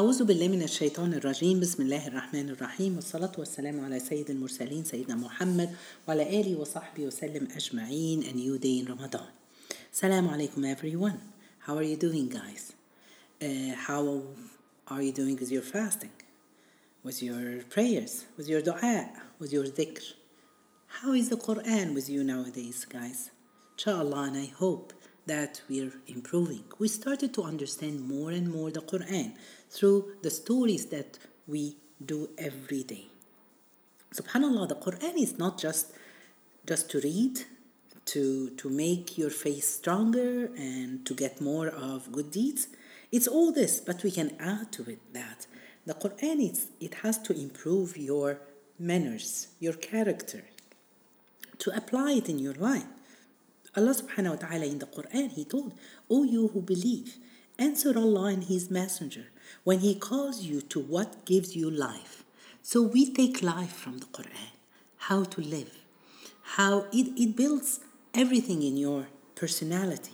أعوذ بالله من الشيطان الرجيم بسم الله الرحمن الرحيم والصلاة والسلام على سيد المرسلين سيدنا محمد وعلى آله وصحبه وسلم أجمعين a new day in Ramadan Assalamu alaikum everyone How are you doing guys? Uh, how are you doing with your fasting? With your prayers? With your dua? With your dhikr? How is the Quran with you nowadays guys? Inshallah and I hope that we're improving. We started to understand more and more the Quran through the stories that we do every day. Subhanallah, the Quran is not just just to read, to to make your faith stronger and to get more of good deeds. It's all this, but we can add to it that the Quran is it has to improve your manners, your character, to apply it in your life. Allah subhanahu wa ta'ala in the Quran, He told, O you who believe, answer Allah and His Messenger when He calls you to what gives you life. So we take life from the Quran, how to live, how it, it builds everything in your personality.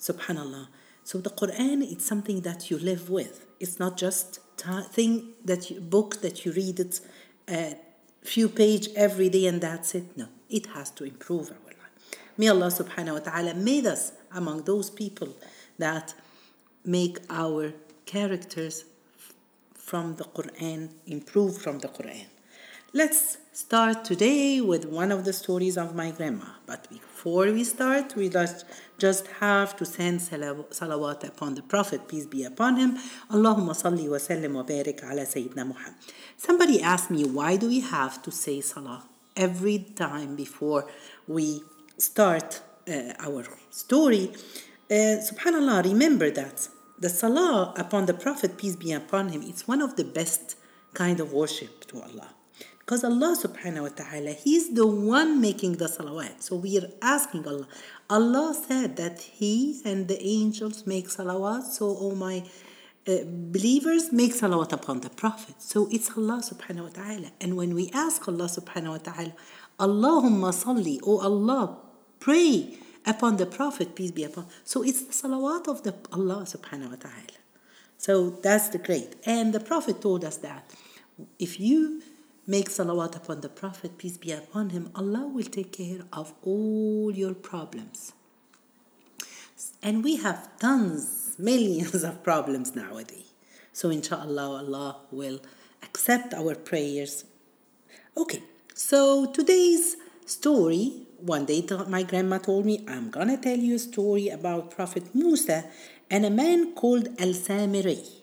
Subhanallah. So the Quran it's something that you live with. It's not just thing that you, book that you read it a few page every day and that's it. No, it has to improve our life. May Allah subhanahu wa ta'ala made us among those people that make our characters from the Quran, improve from the Quran. Let's start today with one of the stories of my grandma. But before we start, we just, just have to send salawat upon the Prophet, peace be upon him. Allahumma salli wa sallim wa barik ala Sayyidina Muhammad. Somebody asked me, why do we have to say salah every time before we start uh, our story? Uh, Subhanallah, remember that the salah upon the Prophet, peace be upon him, it's one of the best kind of worship to Allah. Because Allah subhanahu wa ta'ala, He's the one making the salawat. So we are asking Allah. Allah said that He and the angels make salawat. So, oh my uh, believers, make salawat upon the Prophet. So it's Allah subhanahu wa ta'ala. And when we ask Allah subhanahu wa ta'ala, Allahumma salli, oh Allah, pray upon the Prophet, peace be upon. So it's the salawat of the Allah subhanahu wa ta'ala. So that's the great. And the Prophet told us that if you make salawat upon the Prophet, peace be upon him, Allah will take care of all your problems. And we have tons, millions of problems nowadays. So inshallah, Allah will accept our prayers. Okay, so today's story, one day my grandma told me, I'm gonna tell you a story about Prophet Musa and a man called Al Samiri.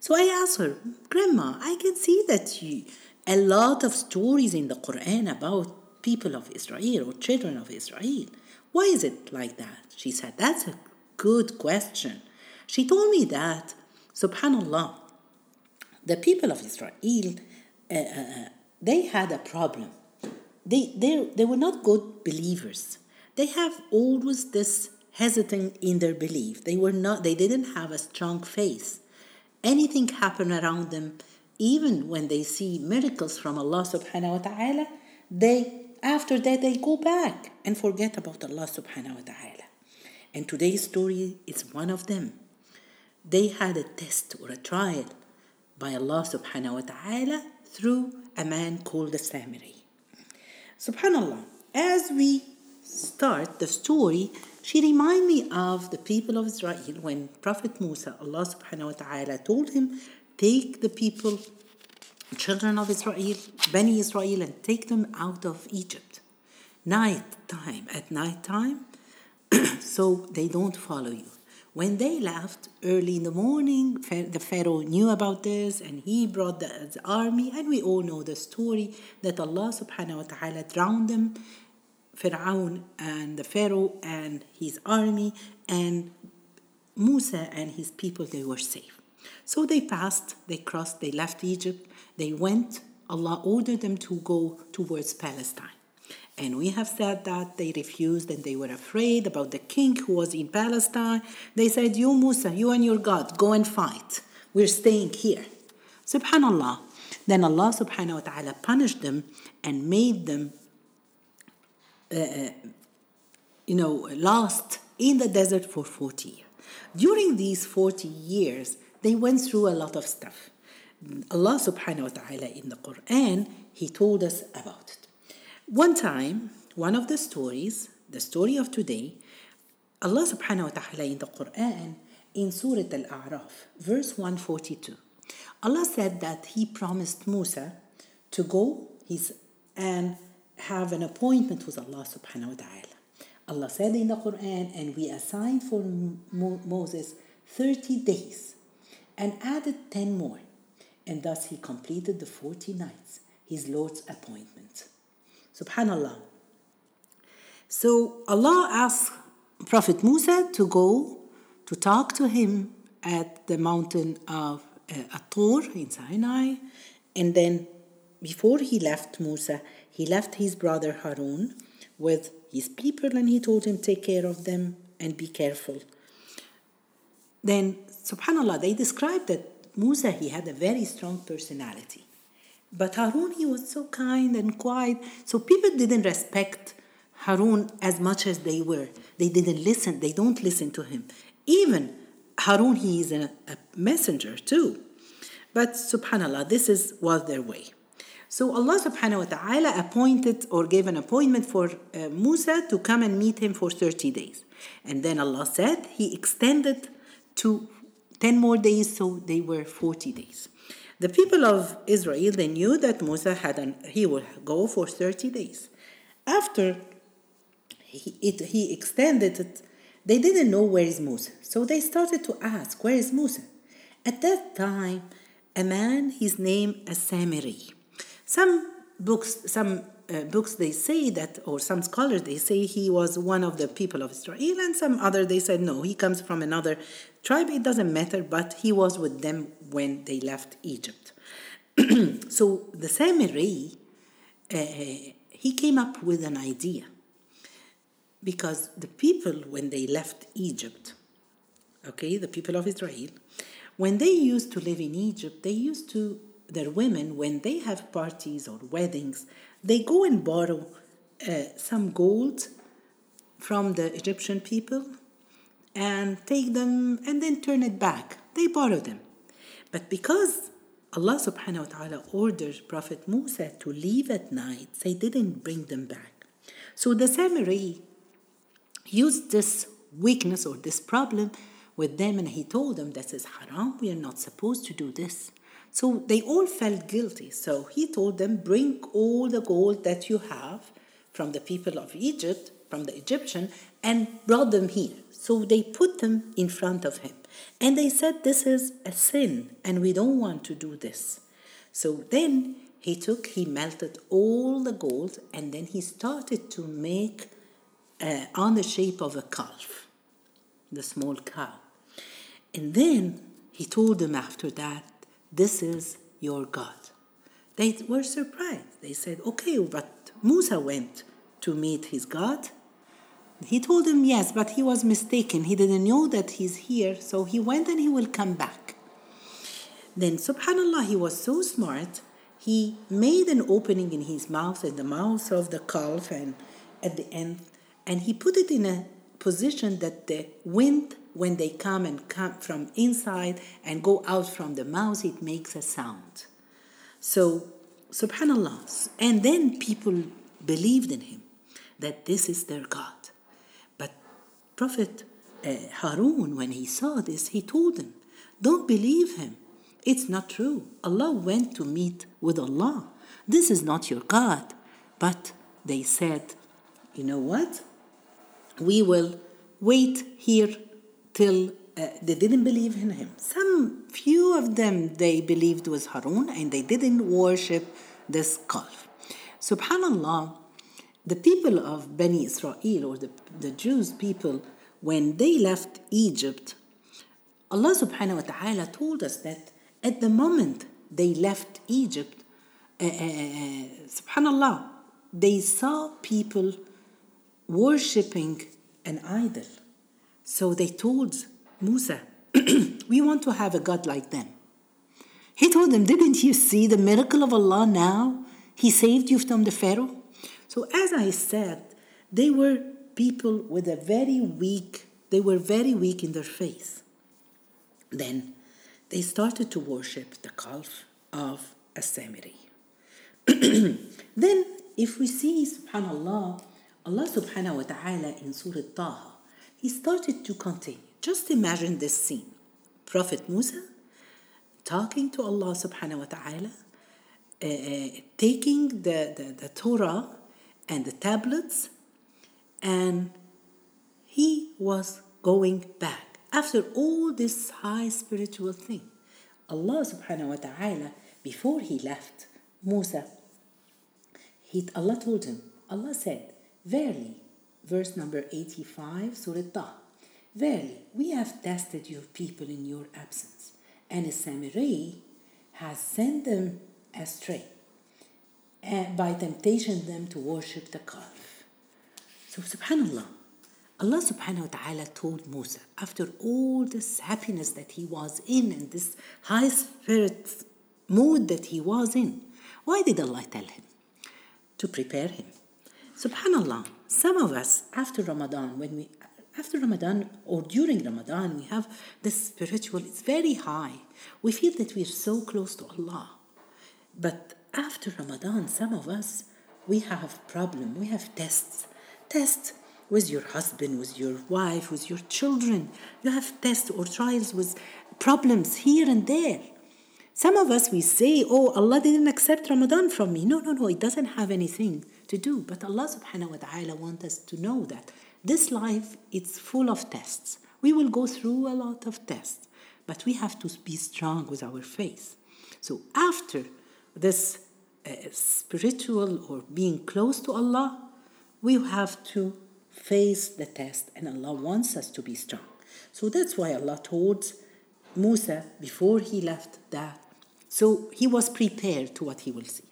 So I asked her, Grandma, I can see that you a lot of stories in the Quran about people of Israel or children of Israel. Why is it like that? She said, That's a good question. She told me that, subhanAllah, the people of Israel, uh, uh, they had a problem. They, they, they were not good believers. They have always this hesitant in their belief. They were not, they didn't have a strong faith. Anything happened around them, even when they see miracles from Allah subhanahu wa ta'ala, they after that they go back and forget about Allah subhanahu wa ta'ala. And today's story is one of them. They had a test or a trial by Allah subhanahu wa ta'ala through a man called the. Subhanallah, as we start the story, she reminded me of the people of Israel when Prophet Musa, Allah subhanahu wa ta'ala told him take the people, children of Israel, Bani Israel, and take them out of Egypt. Night time, at night time, so they don't follow you. When they left early in the morning, the Pharaoh knew about this and he brought the, army, and we all know the story that Allah subhanahu wa ta'ala drowned them, Pharaoh and the Pharaoh and his army, and Musa and his people, they were safe. So they passed, they crossed, they left Egypt, they went. Allah ordered them to go towards Palestine. And we have said that they refused and they were afraid about the king who was in Palestine. They said, You, Musa, you and your God, go and fight. We're staying here. Subhanallah. Then Allah subhanahu wa ta'ala punished them and made them, uh, you know, lost in the desert for 40 years. During these 40 years, they went through a lot of stuff. Allah subhanahu wa ta'ala in the Quran, He told us about it. One time, one of the stories, the story of today, Allah subhanahu wa ta'ala in the Quran, in Surah Al A'raf, verse 142, Allah said that He promised Musa to go his, and have an appointment with Allah subhanahu wa ta'ala. Allah said in the Quran, and we assigned for Mo- Moses 30 days and added 10 more. And thus he completed the 40 nights, his Lord's appointment. Subhanallah. So Allah asked Prophet Musa to go to talk to him at the mountain of uh, At-Tur in Sinai. And then before he left Musa, he left his brother Harun with his people and he told him, Take care of them and be careful. Then, subhanAllah, they described that Musa, he had a very strong personality. But Harun, he was so kind and quiet. So people didn't respect Harun as much as they were. They didn't listen. They don't listen to him. Even Harun, he is a, a messenger too. But subhanAllah, this is was their way. So Allah subhanahu wa ta'ala appointed or gave an appointment for uh, Musa to come and meet him for 30 days. And then Allah said He extended to 10 more days, so they were 40 days. The people of Israel, they knew that Musa had an, he would go for 30 days. After he, it, he extended it, they didn't know where is Musa. So they started to ask, where is Musa? At that time, a man, his name is Samiri. Some books, some uh, books they say that, or some scholars they say he was one of the people of Israel, and some other they said no, he comes from another tribe. It doesn't matter, but he was with them when they left Egypt. so the Samiri, uh, he came up with an idea because the people when they left Egypt, okay, the people of Israel, when they used to live in Egypt, they used to their women, when they have parties or weddings, they go and borrow uh, some gold from the Egyptian people and take them and then turn it back. They borrow them. But because Allah subhanahu wa ta'ala ordered Prophet Musa to leave at night, they didn't bring them back. So the Samiri used this weakness or this problem with them and he told them this is haram, we are not supposed to do this. So they all felt guilty. So he told them, Bring all the gold that you have from the people of Egypt, from the Egyptian, and brought them here. So they put them in front of him. And they said, This is a sin, and we don't want to do this. So then he took, he melted all the gold, and then he started to make uh, on the shape of a calf, the small cow. And then he told them after that, this is your God. They were surprised. They said, Okay, but Musa went to meet his God. He told him yes, but he was mistaken. He didn't know that he's here, so he went and he will come back. Then, subhanAllah, he was so smart. He made an opening in his mouth, at the mouth of the calf, and at the end, and he put it in a position that the wind when they come and come from inside and go out from the mouth, it makes a sound. So, subhanAllah. And then people believed in him that this is their God. Prophet uh, Harun, when he saw this, he told them, Don't believe him. It's not true. Allah went to meet with Allah. This is not your God. But they said, You know what? We will wait here till uh, they didn't believe in him. Some few of them they believed was Harun and they didn't worship this calf. Subhanallah, the people of Bani Israel or the, the Jews people, when they left Egypt, Allah subhanahu wa ta'ala told us that at the moment they left Egypt, uh, uh, uh subhanallah, they saw people worshipping an idol. So they told Musa, We want to have a God like them. He told them, Didn't you see the miracle of Allah now? He saved you from the Pharaoh. So, as I said, they were people with a very weak, they were very weak in their faith. Then they started to worship the calf of As-Samiri. then, if we see, subhanAllah, Allah subhanahu wa ta'ala in Surah Taha, He started to continue. Just imagine this scene. Prophet Musa talking to Allah subhanahu wa ta'ala, uh, uh, taking the, the, the Torah and the tablets, and he was going back. After all this high spiritual thing, Allah subhanahu wa ta'ala, before he left Musa, he, Allah told him, Allah said, Verily, verse number 85, Surah Taha, Verily, we have tested your people in your absence, and Samiri has sent them astray and by temptation them to worship the calf. So subhanallah, Allah subhanahu wa ta'ala told Musa, after all this happiness that he was in and this high spirit mood that he was in, why did Allah tell him? To prepare him. Subhanallah, some of us after Ramadan, when we after Ramadan or during Ramadan, we have this spiritual, it's very high. We feel that we're so close to Allah. But after Ramadan, some of us, we have problem, we have tests. Tests with your husband, with your wife, with your children. You have tests or trials with problems here and there. Some of us, we say, oh, Allah didn't accept Ramadan from me. No, no, no, it doesn't have anything to do. But Allah subhanahu wa ta'ala wants us to know that this life, it's full of tests. We will go through a lot of tests, but we have to be strong with our faith. So after this uh, spiritual or being close to Allah, we have to face the test, and Allah wants us to be strong. So that's why Allah told Musa before he left that. So he was prepared to what he will see.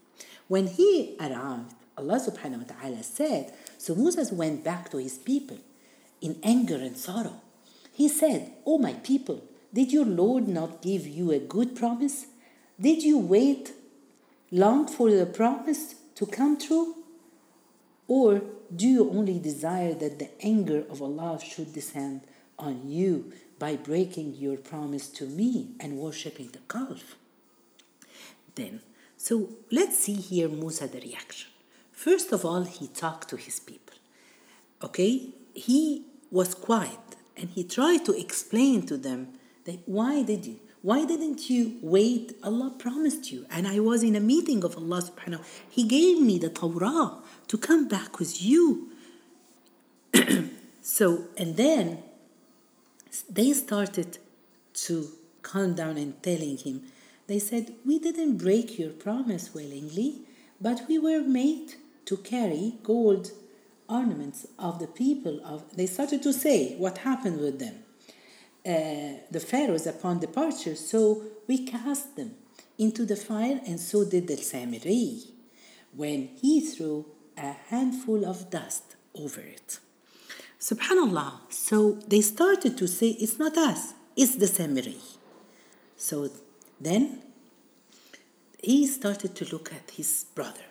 When he arrived, Allah subhanahu wa ta'ala said, So Moses went back to his people in anger and sorrow. He said, Oh my people, did your Lord not give you a good promise? Did you wait long for the promise to come true? Or do you only desire that the anger of Allah should descend on you by breaking your promise to me and worshipping the calf? Then, so let's see here Musa the reaction. First of all, he talked to his people. Okay? He was quiet and he tried to explain to them that why did you? Why didn't you wait? Allah promised you. And I was in a meeting of Allah subhanahu. He gave me the Torah to come back with you. so, and then they started to calm down and telling him, they said, We didn't break your promise willingly, but we were made to carry gold ornaments of the people of they started to say what happened with them Uh, the pharaohs upon departure so we cast them into the fire and so did the samiri when he threw a handful of dust over it. Subhanallah. So they started to say it's not us it's the samiri. So then he started to look at his brother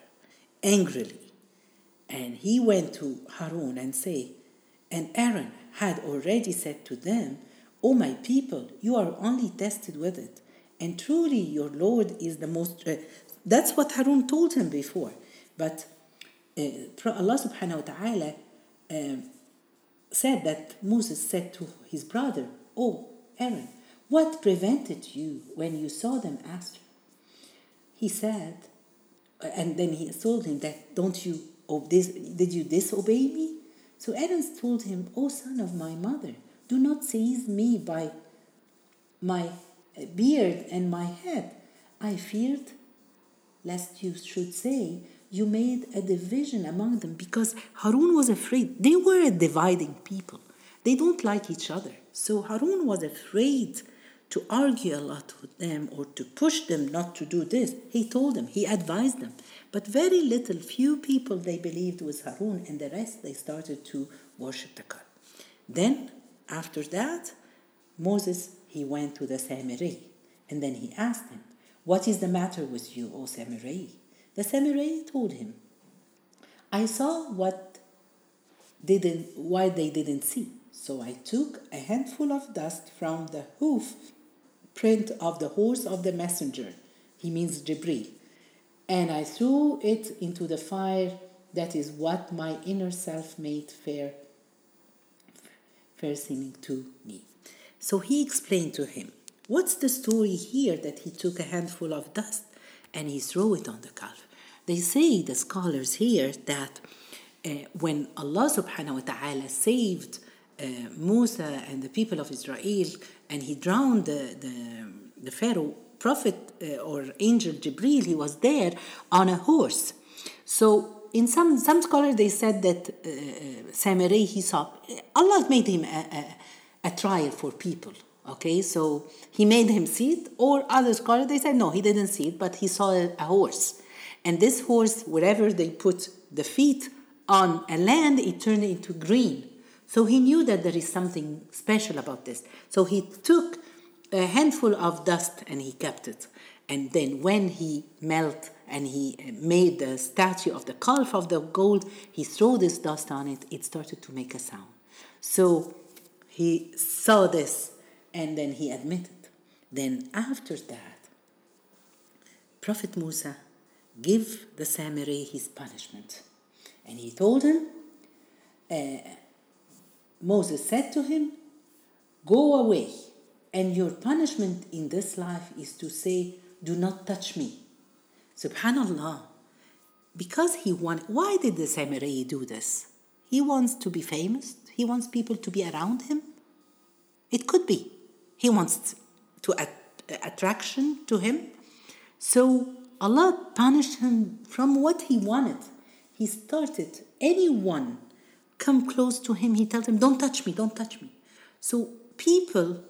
angrily and he went to Harun and say, and Aaron had already said to them, O my people, you are only tested with it, and truly your Lord is the most. Uh, that's what Harun told him before. But uh, Allah subhanahu wa ta'ala uh, said that Moses said to his brother, Oh, Aaron, what prevented you when you saw them after? He said, uh, and then he told him that, Don't you did you disobey me? So Aaron told him, O son of my mother, do not seize me by my uh, beard and my head. I feared lest you should say, you made a division among them because Harun was afraid. They were a dividing people. They don't like each other. So Harun was afraid to argue a lot with them or to push them not to do this. He told them, he advised them. But very little, few people they believed was Harun, and the rest they started to worship the God. Then, after that, Moses he went to the Samiri, and then he asked him, What is the matter with you, O Samiri? The Samiri told him, I saw what didn't why they didn't see. So I took a handful of dust from the hoof print of the horse of the messenger. He means Jibril. And I threw it into the fire. That is what my inner self made fair, seeming to me. So he explained to him, What's the story here that he took a handful of dust and he threw it on the calf? They say, the scholars here, that uh, when Allah subhanahu wa ta'ala saved uh, Musa and the people of Israel and he drowned the, the, the Pharaoh, prophet uh, or angel Jibril, he was there on a horse. So in some, some scholars, they said that uh, uh he saw, Allah made him a, a, a trial for people. Okay, so he made him see it, or other scholars they said no, he didn't see it, but he saw a, a horse, and this horse, wherever they put the feet on a land, it turned into green. So he knew that there is something special about this. So he took a handful of dust and he kept it. And then when he melt and he made the statue of the calf of the gold, he threw this dust on it. It started to make a sound. So he saw this and then he admitted. Then after that, Prophet Musa give the Samiri his punishment. And he told him, uh, Moses said to him, Go away, and your punishment in this life is to say, Do not touch me. Subhanallah. Because he wanted, why did the Samiri do this? He wants to be famous, he wants people to be around him. It could be. He wants to att- attraction to him. So Allah punished him from what he wanted. He started anyone come close to him, he tells them, Don't touch me, don't touch me. So people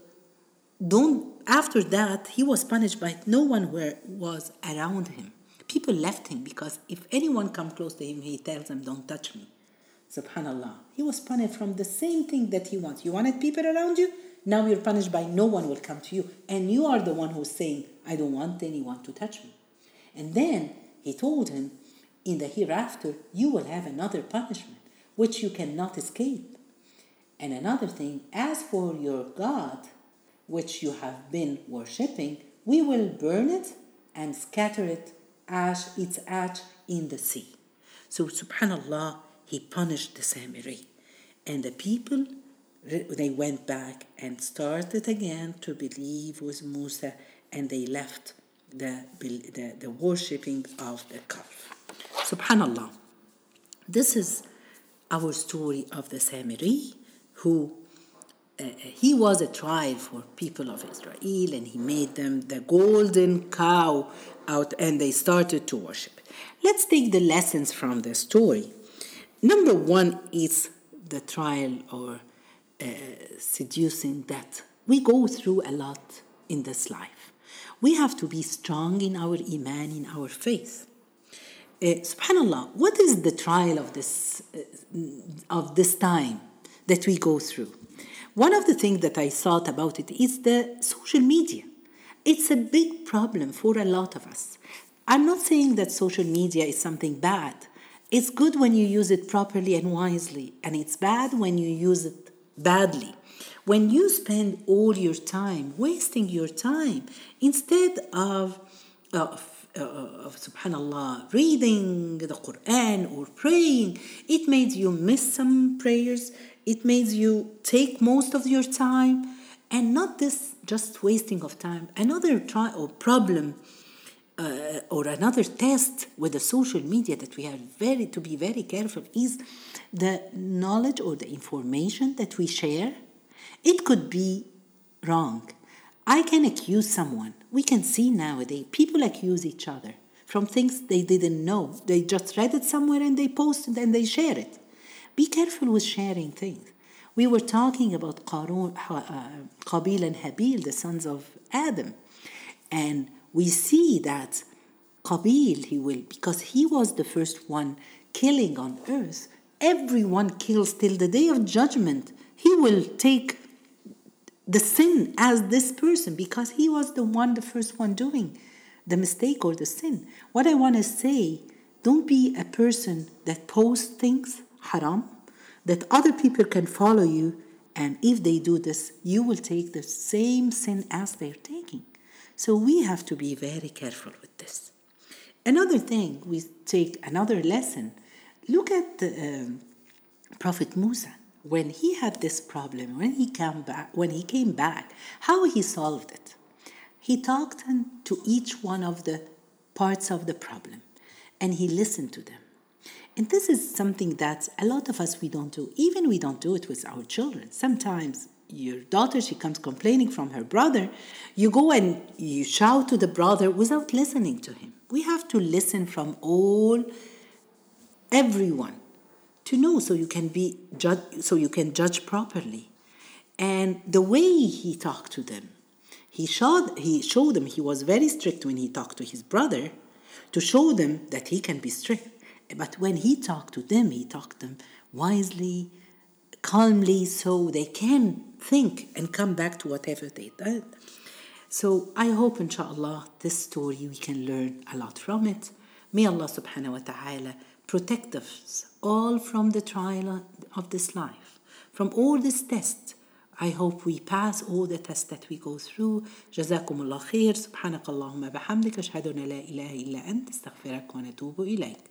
don't after that he was punished by no one were was around him. People left him because if anyone come close to him, he tells them, Don't touch me. Subhanallah. He was punished from the same thing that he wants. You wanted people around you? Now you're punished by no one will come to you. And you are the one who's saying, I don't want anyone to touch me. And then he told him, In the hereafter, you will have another punishment, which you cannot escape. And another thing, as for your God, which you have been worshipping, we will burn it and scatter it, ash, its ash, in the sea. So, subhanAllah, he punished the Samiri. And the people, they went back and started again to believe with Musa, and they left the, the, the worshipping of the calf. Subhanallah. This is our story of the Samiri who uh, he was a trial for people of Israel and he made them the golden cow out and they started to worship. Let's take the lessons from the story. Number one is the trial or uh, seducing that we go through a lot in this life. We have to be strong in our iman, in our faith. Uh, Subhanallah, what is the trial of this uh, of this time that we go through? One of the things that I thought about it is the social media. It's a big problem for a lot of us. I'm not saying that social media is something bad. It's good when you use it properly and wisely, and it's bad when you use it badly. When you spend all your time wasting your time instead of, of, of subhanallah reading the Quran or praying, it makes you miss some prayers it makes you take most of your time and not this just wasting of time. Another try or problem uh, or another test with the social media that we have very to be very careful is the knowledge or the information that we share. It could be wrong. I can accuse someone. We can see nowadays people accuse each other from things they didn't know. They just read it somewhere and they post it and they share it. Be careful with sharing things. We were talking about Qarun, uh, Qabil and Habil, the sons of Adam. And we see that Qabil, he will, because he was the first one killing on earth, everyone kills till the day of judgment. He will take the sin as this person because he was the one, the first one doing the mistake or the sin. What I want to say, don't be a person that posts things haram, that other people can follow you And if they do this, you will take the same sin as they're taking. So we have to be very careful with this. Another thing, we take another lesson. Look at the um, Prophet Musa when he had this problem, when he came back, when he came back, how he solved it. He talked to each one of the parts of the problem, and he listened to them. And this is something that a lot of us we don't do. Even we don't do it with our children. Sometimes your daughter she comes complaining from her brother, you go and you shout to the brother without listening to him. We have to listen from all everyone to know so you can be judge so you can judge properly and the way he talked to them he showed he showed them he was very strict when he talked to his brother to show them that he can be strict but when he talked to them he talked them wisely calmly so they can think and come back to whatever they did so i hope inshallah this story we can learn a lot from it may allah subhanahu wa ta'ala protect us all from the trial of this life, from all this test. I hope we pass all the tests that we go through. جزاكم الله خير سبحانك اللهم بحمدك أشهد أن لا إله إلا أنت استغفرك ونتوب إليك